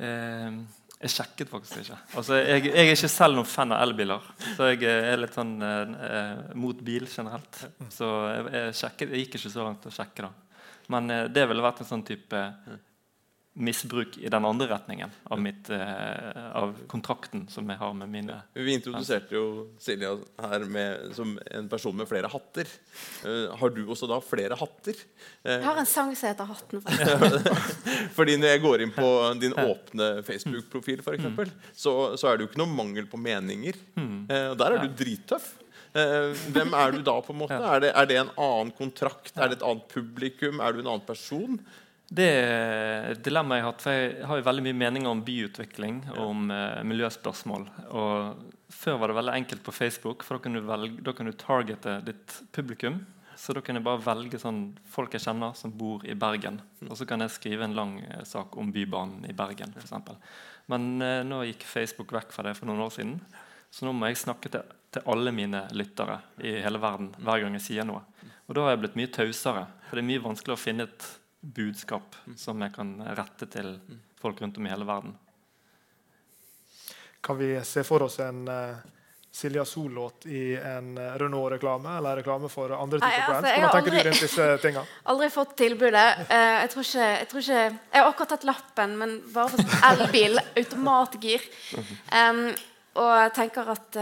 Speaker 5: Eh, jeg sjekket faktisk ikke. Altså, jeg, jeg, er ikke selv noen fan av elbiler. Så jeg er litt sånn eh, mot bil generelt. Så jeg, jeg, sjekket, jeg, gikk ikke så langt å sjekke da. Men eh, det ville vært en sånn type misbruk i den andre retningen av, mitt, eh, av, kontrakten som jeg har med mine
Speaker 1: Vi introduserte jo Silja her med, som en person med flere hatter. Uh, har du også da flere hatter?
Speaker 4: Uh, jeg har en sang som heter 'Hatten'.
Speaker 1: Fordi når jeg går inn på din åpne Facebook-profil, f.eks., mm. så, så er det jo ikke noe mangel på meninger. Mm. Uh, der er du drittøff. Uh, hvem er du da? på en måte? Ja. Er, det, er, det, en annen kontrakt? Er det et annet publikum? Er du en annen person?
Speaker 5: Det er et dilemma jeg har hatt. For jeg har jo veldig mye meninger om byutvikling og om eh, miljøspørsmål. Og Før var det veldig enkelt på Facebook, for da kan du, velge, da kan du targete ditt publikum. Så da kan jeg bare velge sånn folk jeg kjenner som bor i Bergen. Og så kan jeg skrive en lang eh, sak om Bybanen i Bergen. For eksempel. Men eh, nå gikk Facebook vekk fra det for noen år siden. Så nå må jeg snakke til, til alle mine lyttere i hele verden hver gang jeg sier noe. Og da har jeg blitt mye tausere. For det er mye vanskeligere å finne et budskap som jeg kan rette til folk rundt om i hele verden.
Speaker 2: Kan vi se for oss en uh, Silja Sol-låt i en uh, Renault-reklame eller reklame for andre typer brands? Altså, Hvordan tenker aldri, du rundt disse tingene?
Speaker 4: Aldri fått tilbudet. Uh, jeg, tror ikke, jeg, tror ikke, jeg har akkurat tatt lappen, men bare for sånn elbil. automatgir. Um, og jeg tenker at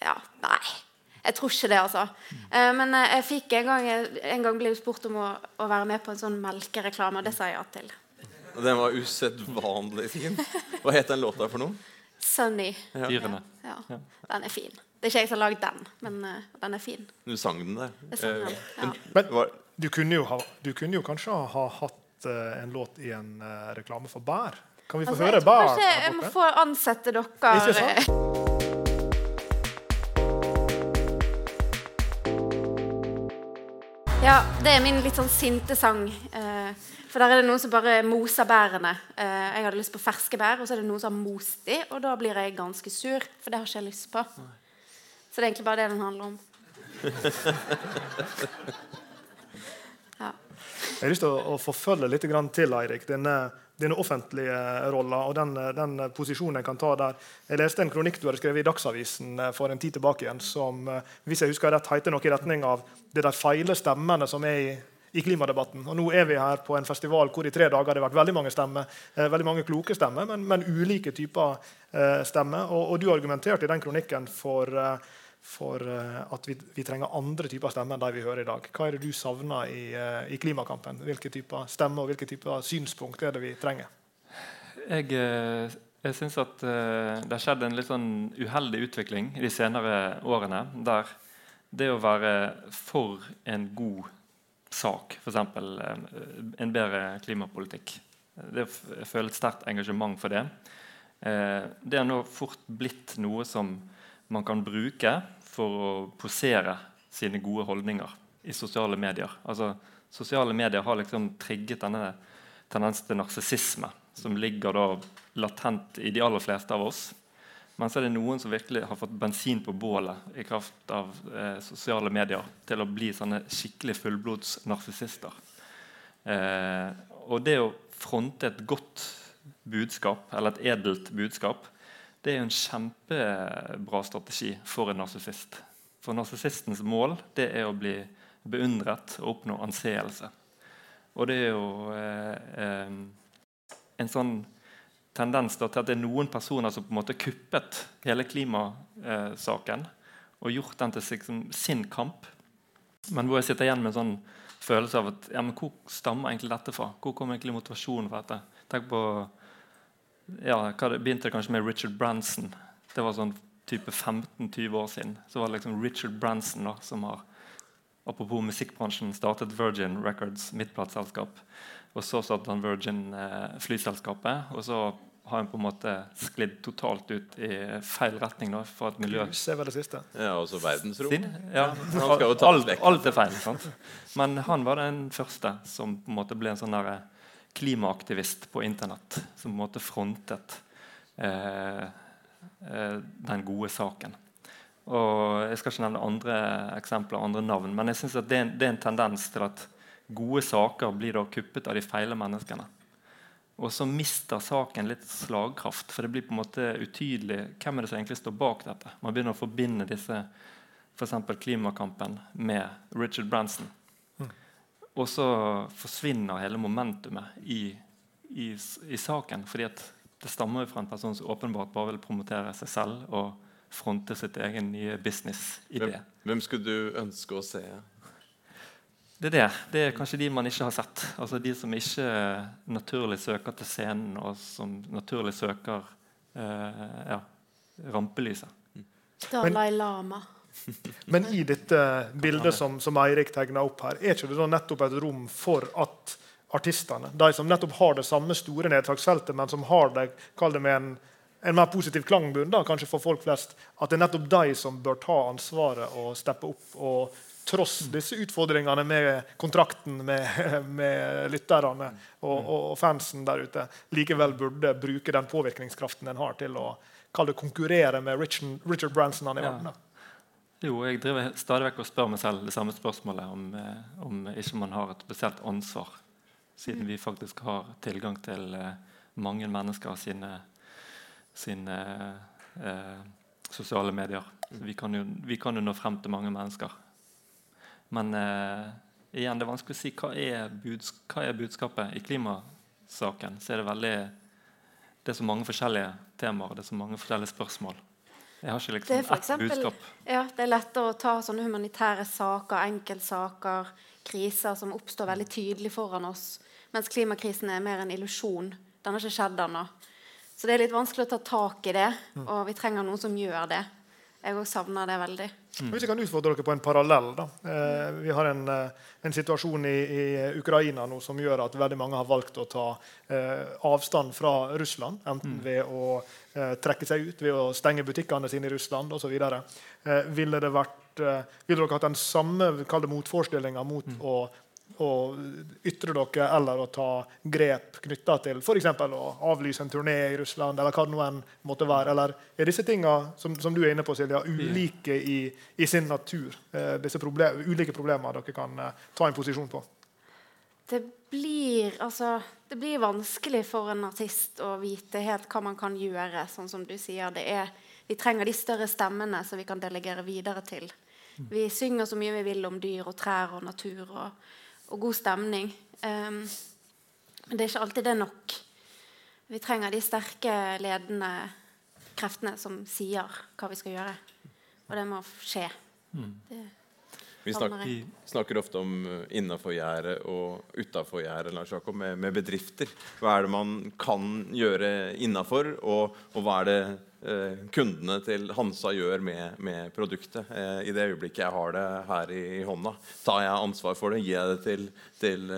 Speaker 4: Ja, nei. Jeg tror ikke det, altså. Uh, men uh, jeg fikk en gang, en gang ble spurt om å, å, være med på en sånn melkereklame, og det sa jeg ja til.
Speaker 1: Og Den var usedvanlig fin. Hva het den låta for noe?
Speaker 4: Sunny.
Speaker 5: Ja.
Speaker 4: Ja. ja. Den er fin. Det er ikke jeg som har lagd den, men uh, den er fin.
Speaker 1: Du sang den der?
Speaker 4: Sang den,
Speaker 2: ja. Men du kunne, jo ha, du kunne jo kanskje ha hatt en låt i en reklame for bær? Kan vi få altså, høre bær?
Speaker 4: Jeg må få ansette dere. Ikke sant? Ja, det er min litt sånn sinte sang. Eh, for der er det noen som bare moser bærene. Eh, jeg hadde lyst på ferske bær, og så er det noen som har most de, og da blir jeg ganske sur, for det har ikke jeg lyst på. Så det er egentlig bare det den handler om.
Speaker 2: ja. Jeg har lyst til å, å forfølge litt til, Eirik. Denne dine offentlige roller og den, den, posisjonen en kan ta der. Jeg leste en kronikk du hadde skrevet i Dagsavisen eh, for en tid tilbake igjen, som eh, hvis jeg husker rett, heter noe i retning av det de feile stemmene som er i, i klimadebatten. Og Nå er vi her på en festival hvor i tre dager det har vært veldig mange stemmer, eh, veldig mange kloke stemmer, men, men ulike typer stemmer. Og, og, du argumenterte i den kronikken for for uh, at vi, vi, trenger andre typer stemmer enn de vi hører i dag. Hva er det du savner i, uh, i klimakampen? Hvilke typer stemmer og hvilke typer synspunkt er det vi trenger?
Speaker 5: Jeg, uh, jeg syns at det har skjedd en litt sånn uheldig utvikling de senere årene. Der det å være for en god sak, f.eks. en bedre klimapolitikk Det å føle et sterkt engasjement for det. det har nå fort blitt noe som man kan bruke for å posere sine gode holdninger i sosiale medier. Altså, sosiale medier har liksom trigget denne tendensen til narsissisme, som ligger da latent i de aller fleste av oss. Men så er det noen som virkelig har fått bensin på bålet i kraft av eh, sosiale medier til å bli sånne skikkelig fullblods narsissister. Eh, og det å fronte et godt budskap, eller et edelt budskap, det er jo en kjempebra strategi for en narsissist. For narsissistens mål det er å bli beundret og oppnå anseelse. Og det er jo eh, eh, en sånn tendens til at det er noen personer som på en måte kuppet hele klimasaken og gjort den til sin kamp. Men hvor jeg sitter igjen med en sånn følelse av at ja, men hvor stammer egentlig dette fra? Hvor kommer egentlig motivasjonen fra dette? Tenk på, ja, Det begynte kanskje med Richard Branson. Det var sånn type 15-20 år siden. Så var det liksom Richard Branson da, som har apropos musikkbransjen startet Virgin Records, mitt plateselskap. Og så startet han Virgin eh, flyselskapet. Og så har han på en måte sklidd totalt ut i feil retning. Da, for et miljø.
Speaker 2: Se vel det siste.
Speaker 1: Ja, også verdensrom.
Speaker 5: Ja, alt, alt, er feil. Sant? Men han var den første som på en måte ble en sånn der eh, klimaaktivist på Internett. Som på en måte frontet eh, eh, den gode saken. Og Jeg skal ikke nevne andre eksempler andre navn, men jeg synes det er, en, det er en tendens til at gode saker blir kuppet av de feile menneskene. Og så mister saken litt slagkraft, for det blir på en måte utydelig hvem er det som egentlig står bak dette. Man begynner å forbinde disse f.eks. klimakampen med Richard Branson. Og så forsvinner hele momentumet i, i, i saken. fordi det stammer fra en person som åpenbart bare vil promotere seg selv og fronte sitt egen nye business-idé.
Speaker 1: Hvem, hvem skulle du ønske å se
Speaker 5: det er det. Det er kanskje de man ikke har sett. Altså De som ikke naturlig søker til scenen, og som naturlig søker eh, ja, rampelyset.
Speaker 4: Dalai Lama.
Speaker 2: Men i dette bildet som, som Eirik tegna opp her, er ikke det da nettopp et rom for at artistene, de som nettopp har det samme store nedslagsfeltet, men som har det, kall det med en, en mer positiv klangbunn da, kanskje for folk flest, at det er nettopp de som bør ta ansvaret og steppe opp og tross disse utfordringene med kontrakten med, med lytterne og, og, fansen der ute, likevel burde bruke den påvirkningskraften en har til å det, konkurrere med Richard, Richard Branson. Han i ja.
Speaker 5: Jo, jeg driver stadig vekk og spør meg selv det samme spørsmålet om, eh, om ikke man har et spesielt ansvar, siden vi faktisk har tilgang til eh, mange mennesker sine, sine eh, sosiale medier. Vi kan, jo, vi kan jo nå frem til mange mennesker. Men eh, igjen, det er vanskelig å si hva er, buds hva er budskapet. I klimasaken så er det veldig Det er så mange forskjellige temaer, det er så mange forskjellige spørsmål. Jeg har ikke liksom ett
Speaker 4: eksempel,
Speaker 5: budskap.
Speaker 4: Ja, det er lettere å ta sånne humanitære saker, enkeltsaker, kriser som oppstår veldig tydelig foran oss, mens klimakrisen er mer en illusjon. Den har ikke skjedd ennå. Så det er litt vanskelig å ta tak i det, mm. og vi trenger noen som gjør det. Jeg òg savner det veldig.
Speaker 2: Mm. Hvis jeg kan utfordre dere på en parallell. Eh, vi har en, eh, en situasjon i, i, Ukraina nå som gjør at veldig mange har valgt å ta eh, avstand fra Russland. Enten mm. ved å eh, trekke seg ut, ved å stenge butikkene sine i Russland osv. Eh, ville, det vært, eh, ville dere hatt den samme motforestillinga mot mm. å å ytre dere eller å ta grep knytta til f.eks. å avlyse en turné i Russland, eller hva det nå enn måtte være? Eller er disse tinga som, som, du er inne på, Silja, ulike i, i sin natur? Eh, disse problem, ulike problemer dere kan eh, ta en posisjon på?
Speaker 4: Det blir, altså, det blir vanskelig for en artist å vite helt hva man kan gjøre. sånn som du sier. Er, vi trenger de større stemmene som vi kan delegere videre til. Vi synger så mye vi vil om dyr og trær og natur. og og god stemning. Um, men det er ikke alltid det er nok. Vi trenger de sterke, ledende kreftene som sier hva vi skal gjøre. Og det må skje. Mm. Det
Speaker 1: vi snakker, snakker, ofte om uh, innafor gjerdet og utafor gjerdet med, med, bedrifter. Hva er det man kan gjøre innafor, og, og, hva er det eh, kundene til Hansa gjør med, med produktet? Eh, I det øyeblikket jeg har det her i, i, hånda, tar jeg ansvar for det? Gir jeg det til, til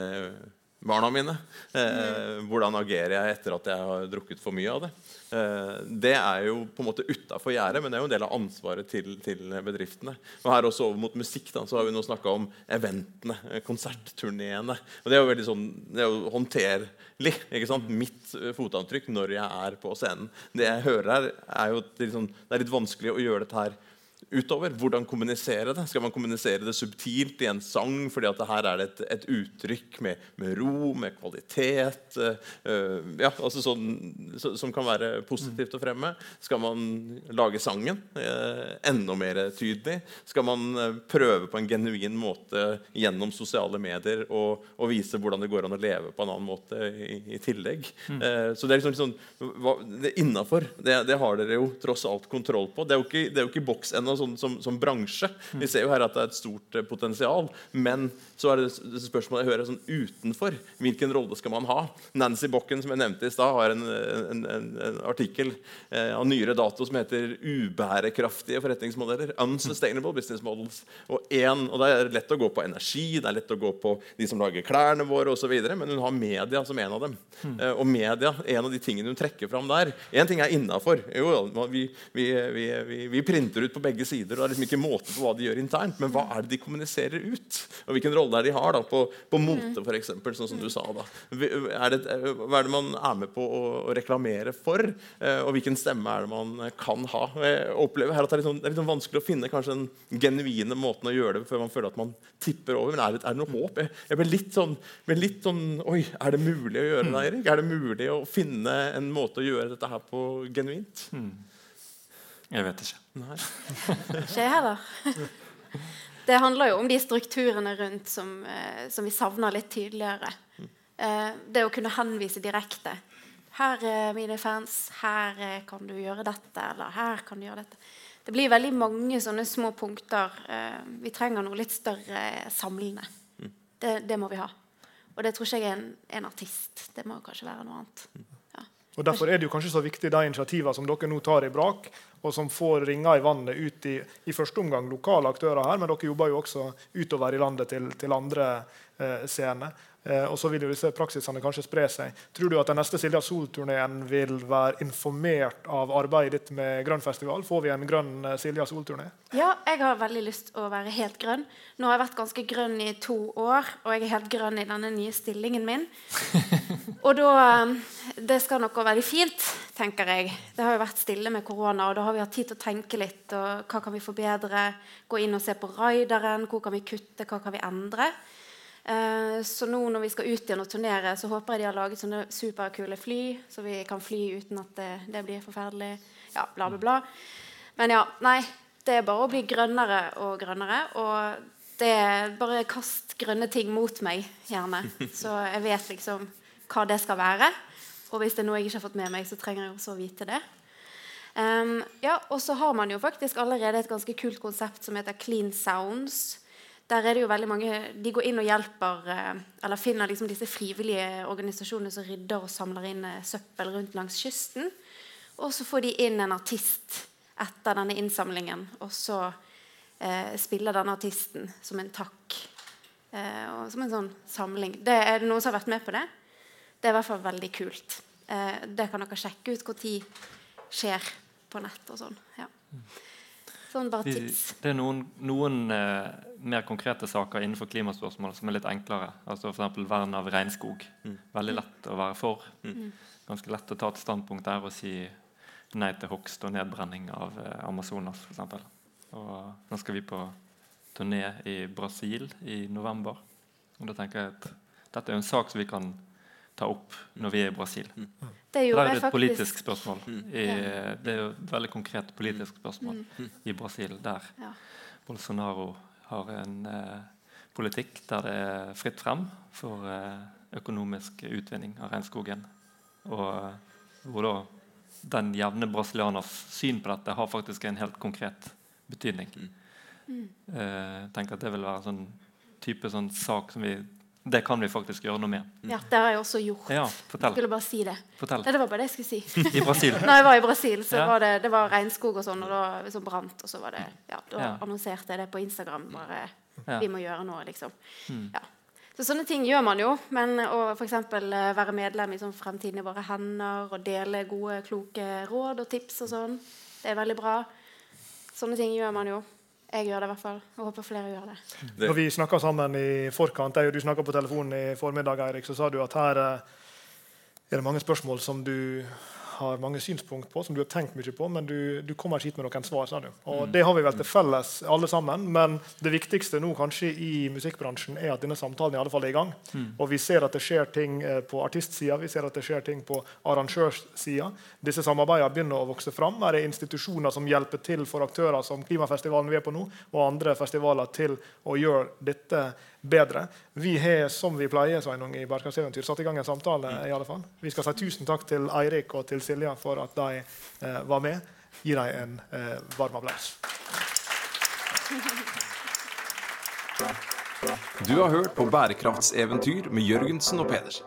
Speaker 1: barna mine? Mm. Hvordan agerer jeg etter at jeg har drukket for mye av det? Eh, det er jo på en måte utafor gjerdet, men det er jo en del av ansvaret til, til bedriftene. Og her også over mot musikk da, så har vi nå snakka om eventene, eh, konsertturneene. Og det er jo veldig sånn, det er jo håndterlig. ikke sant? Mitt eh, fotavtrykk når jeg er på scenen. Det jeg hører her, er jo det, liksom, det er litt vanskelig å gjøre dette her utover. Hvordan kommunisere det? Skal man kommunisere det subtilt i en sang fordi at her er det et, et uttrykk med, med, ro, med kvalitet, uh, ja, altså sånn, så, som kan være positivt å fremme? Skal man lage sangen uh, enda mer tydelig? Skal man uh, prøve på en genuin måte gjennom sosiale medier og, og, vise hvordan det går an å leve på en annen måte i, i tillegg? Mm. så det er liksom, liksom hva, det innafor, det, det, har dere jo tross alt kontroll på. Det er jo ikke, det er jo ikke boks ennå som, som, som, bransje. Vi ser jo her at det er et stort eh, potensial. Men så er det spørsmålet jeg hører sånn utenfor. Hvilken rolle skal man ha? Nancy Bokken som jeg nevnte i stad, har en, en, en, en artikkel eh, av nyere dato som heter 'Ubærekraftige forretningsmodeller'. Unsustainable business models. Og, en, og Det er lett å gå på energi, det er lett å gå på de som lager klærne våre osv., men hun har media som en av dem. Mm. Eh, og media, en av de tingene hun trekker fram der Én ting er innafor. Vi, vi, vi, vi, printer ut på begge sider. og Det er liksom ikke måte på hva de gjør internt, men hva er det de kommuniserer ut? Og hvilken rolle er de har da, på, på mote, f.eks., sånn som du sa. da. Er det, hva er det man er med på å, reklamere for? Eh, og hvilken stemme er det man kan ha? Jeg opplever her at Det er litt, sånn, det er litt sånn vanskelig å finne kanskje den genuine måten å gjøre det før man føler at man tipper over. Men er det, er det noe håp? Jeg, jeg ble litt sånn, ble litt sånn Oi, er det mulig å gjøre det, Erik? Er det mulig å finne en måte å gjøre dette her på genuint? Mm.
Speaker 5: Jeg vet ikke.
Speaker 4: Nei. ikke jeg heller. Det handler jo om de strukturene rundt som, eh, som vi savner litt tydeligere. Eh, det å kunne henvise direkte. Her er mine fans. Her eh, kan du gjøre dette. Eller her kan du gjøre dette. Det blir veldig mange sånne små punkter. Vi trenger noe litt større samlende. Mm. Det, det må vi ha. Og det tror ikke jeg er en, en artist. Det må kanskje være noe annet.
Speaker 6: Og Derfor er det jo kanskje så viktig de initiativene som dere nå tar i Brak, og som får ringer i vannet ut i, i første omgang lokale aktører her, men dere jobber jo også utover i landet til, til andre eh, scener. Eh, og så vil jo disse praksisene kanskje spre seg. Tror du at den neste Silja Sol-turneen vil være informert av arbeidet ditt med Grønn festival? Får vi en grønn eh, Silja Sol-turné?
Speaker 4: Ja, jeg har veldig lyst å være helt grønn. Nå har jeg vært ganske grønn i to år, og jeg er helt grønn i denne nye stillingen min. og da eh, Det skal nok gå veldig fint, tenker jeg. Det har jo vært stille med korona, og da har vi hatt tid til å tenke litt. Og hva kan vi forbedre? Gå inn og se på rideren. Hvor kan vi kutte? Hva kan vi endre? Eh, så nå når vi skal ut igjen og turnere, så håper jeg de har laget sånne superkule fly, så vi kan fly uten at det, det blir forferdelig. Ja, bla, bla, bla. Men ja, nei. Det er bare å bli grønnere og grønnere. Og det er bare kast grønne ting mot meg, gjerne. Så jeg vet liksom hva det skal være. Og hvis det er noe jeg ikke har fått med meg, så trenger jeg også å vite det. Um, ja, Og så har man jo faktisk allerede et ganske kult konsept som heter Clean Sounds der er det jo veldig mange De går inn og hjelper eh, Eller finner liksom disse frivillige organisasjonene som rydder og samler inn eh, søppel rundt langs kysten. Og så får de inn en artist etter denne innsamlingen. Og så eh, spiller denne artisten som en takk. Eh, og som en sånn samling. Det er det noen som har vært med på det? Det er i hvert fall veldig kult. Eh, det kan dere sjekke ut når skjer på nett og sånn. Ja. Sånn bare tips.
Speaker 5: Det er noen, noen eh, mer konkrete saker innenfor klimaspørsmål som er litt enklere. Altså F.eks. vern av regnskog. Mm. Veldig lett å være for. Mm. Ganske lett å ta et standpunkt der og si nei til hogst og nedbrenning av eh, Amazonas f.eks. Og nå skal vi på turné i Brasil i november. Og da tenker jeg at dette er en sak som vi kan ta opp når vi er i Brasil. Mm. Det, er jo et politisk spørsmål. Mm. I, det er jo et veldig konkret politisk spørsmål mm. i Brasil, der ja. Bolsonaro har en eh, politikk der det er fritt frem for eh, økonomisk utvinning av regnskogen. Og eh, hvor da den jevne brasilianers syn på dette har faktisk en helt konkret betydning. Mm. Eh, tenker at Det vil være en sånn type sånn sak som vi det kan vi faktisk gjøre noe med.
Speaker 4: Ja, Det har jeg også gjort.
Speaker 5: Ja,
Speaker 4: jeg skulle bare si det.
Speaker 5: Fortell.
Speaker 4: Nei, det var bare det jeg skulle si.
Speaker 5: I Brasil?
Speaker 4: Når jeg var i Brasil, så ja. var det, det var regnskog og sånn, og da så brant. Og så var det, ja, da ja. annonserte jeg det på Instagram. bare, Vi må gjøre noe, liksom. Mm. Ja. Så Sånne ting gjør man jo. Men å f.eks. Eh, være medlem i sånn Fremtiden i våre hender og dele gode, kloke råd og tips og sånn, det er veldig bra. Sånne ting gjør man jo. Jeg gjør det i hvert fall. Jeg håper flere gjør det.
Speaker 6: det. Når vi snakka sammen i forkant, jeg og du snakka på telefonen i formiddag, Eirik, så sa du at her eh, er det mange spørsmål som du
Speaker 2: har mange synspunkt på, som du har tenkt mye på, men du, du kommer ikke hit med noen svar. sa du. Og Det har vi vel til felles, alle sammen. Men det viktigste nå kanskje i musikkbransjen er at denne samtalen i alle fall er i gang. Mm. Og vi ser at det skjer ting eh, på artistsida, vi ser at det skjer ting på arrangørsida. Disse samarbeidene begynner å vokse fram. Her er institusjoner som hjelper til for aktører som Klimafestivalen vi er på nå, og andre festivaler til å gjøre dette bedre. Vi har som vi pleier Sveinung, i Bærekraftseventyr, satt i gang en samtale. Mm. i alle fall. Vi skal si tusen takk til Eirik og til Silja for at de eh, var med. Gi dem en eh, varm applaus.
Speaker 1: Du har hørt på Bærekraftseventyr med Jørgensen og Pedersen.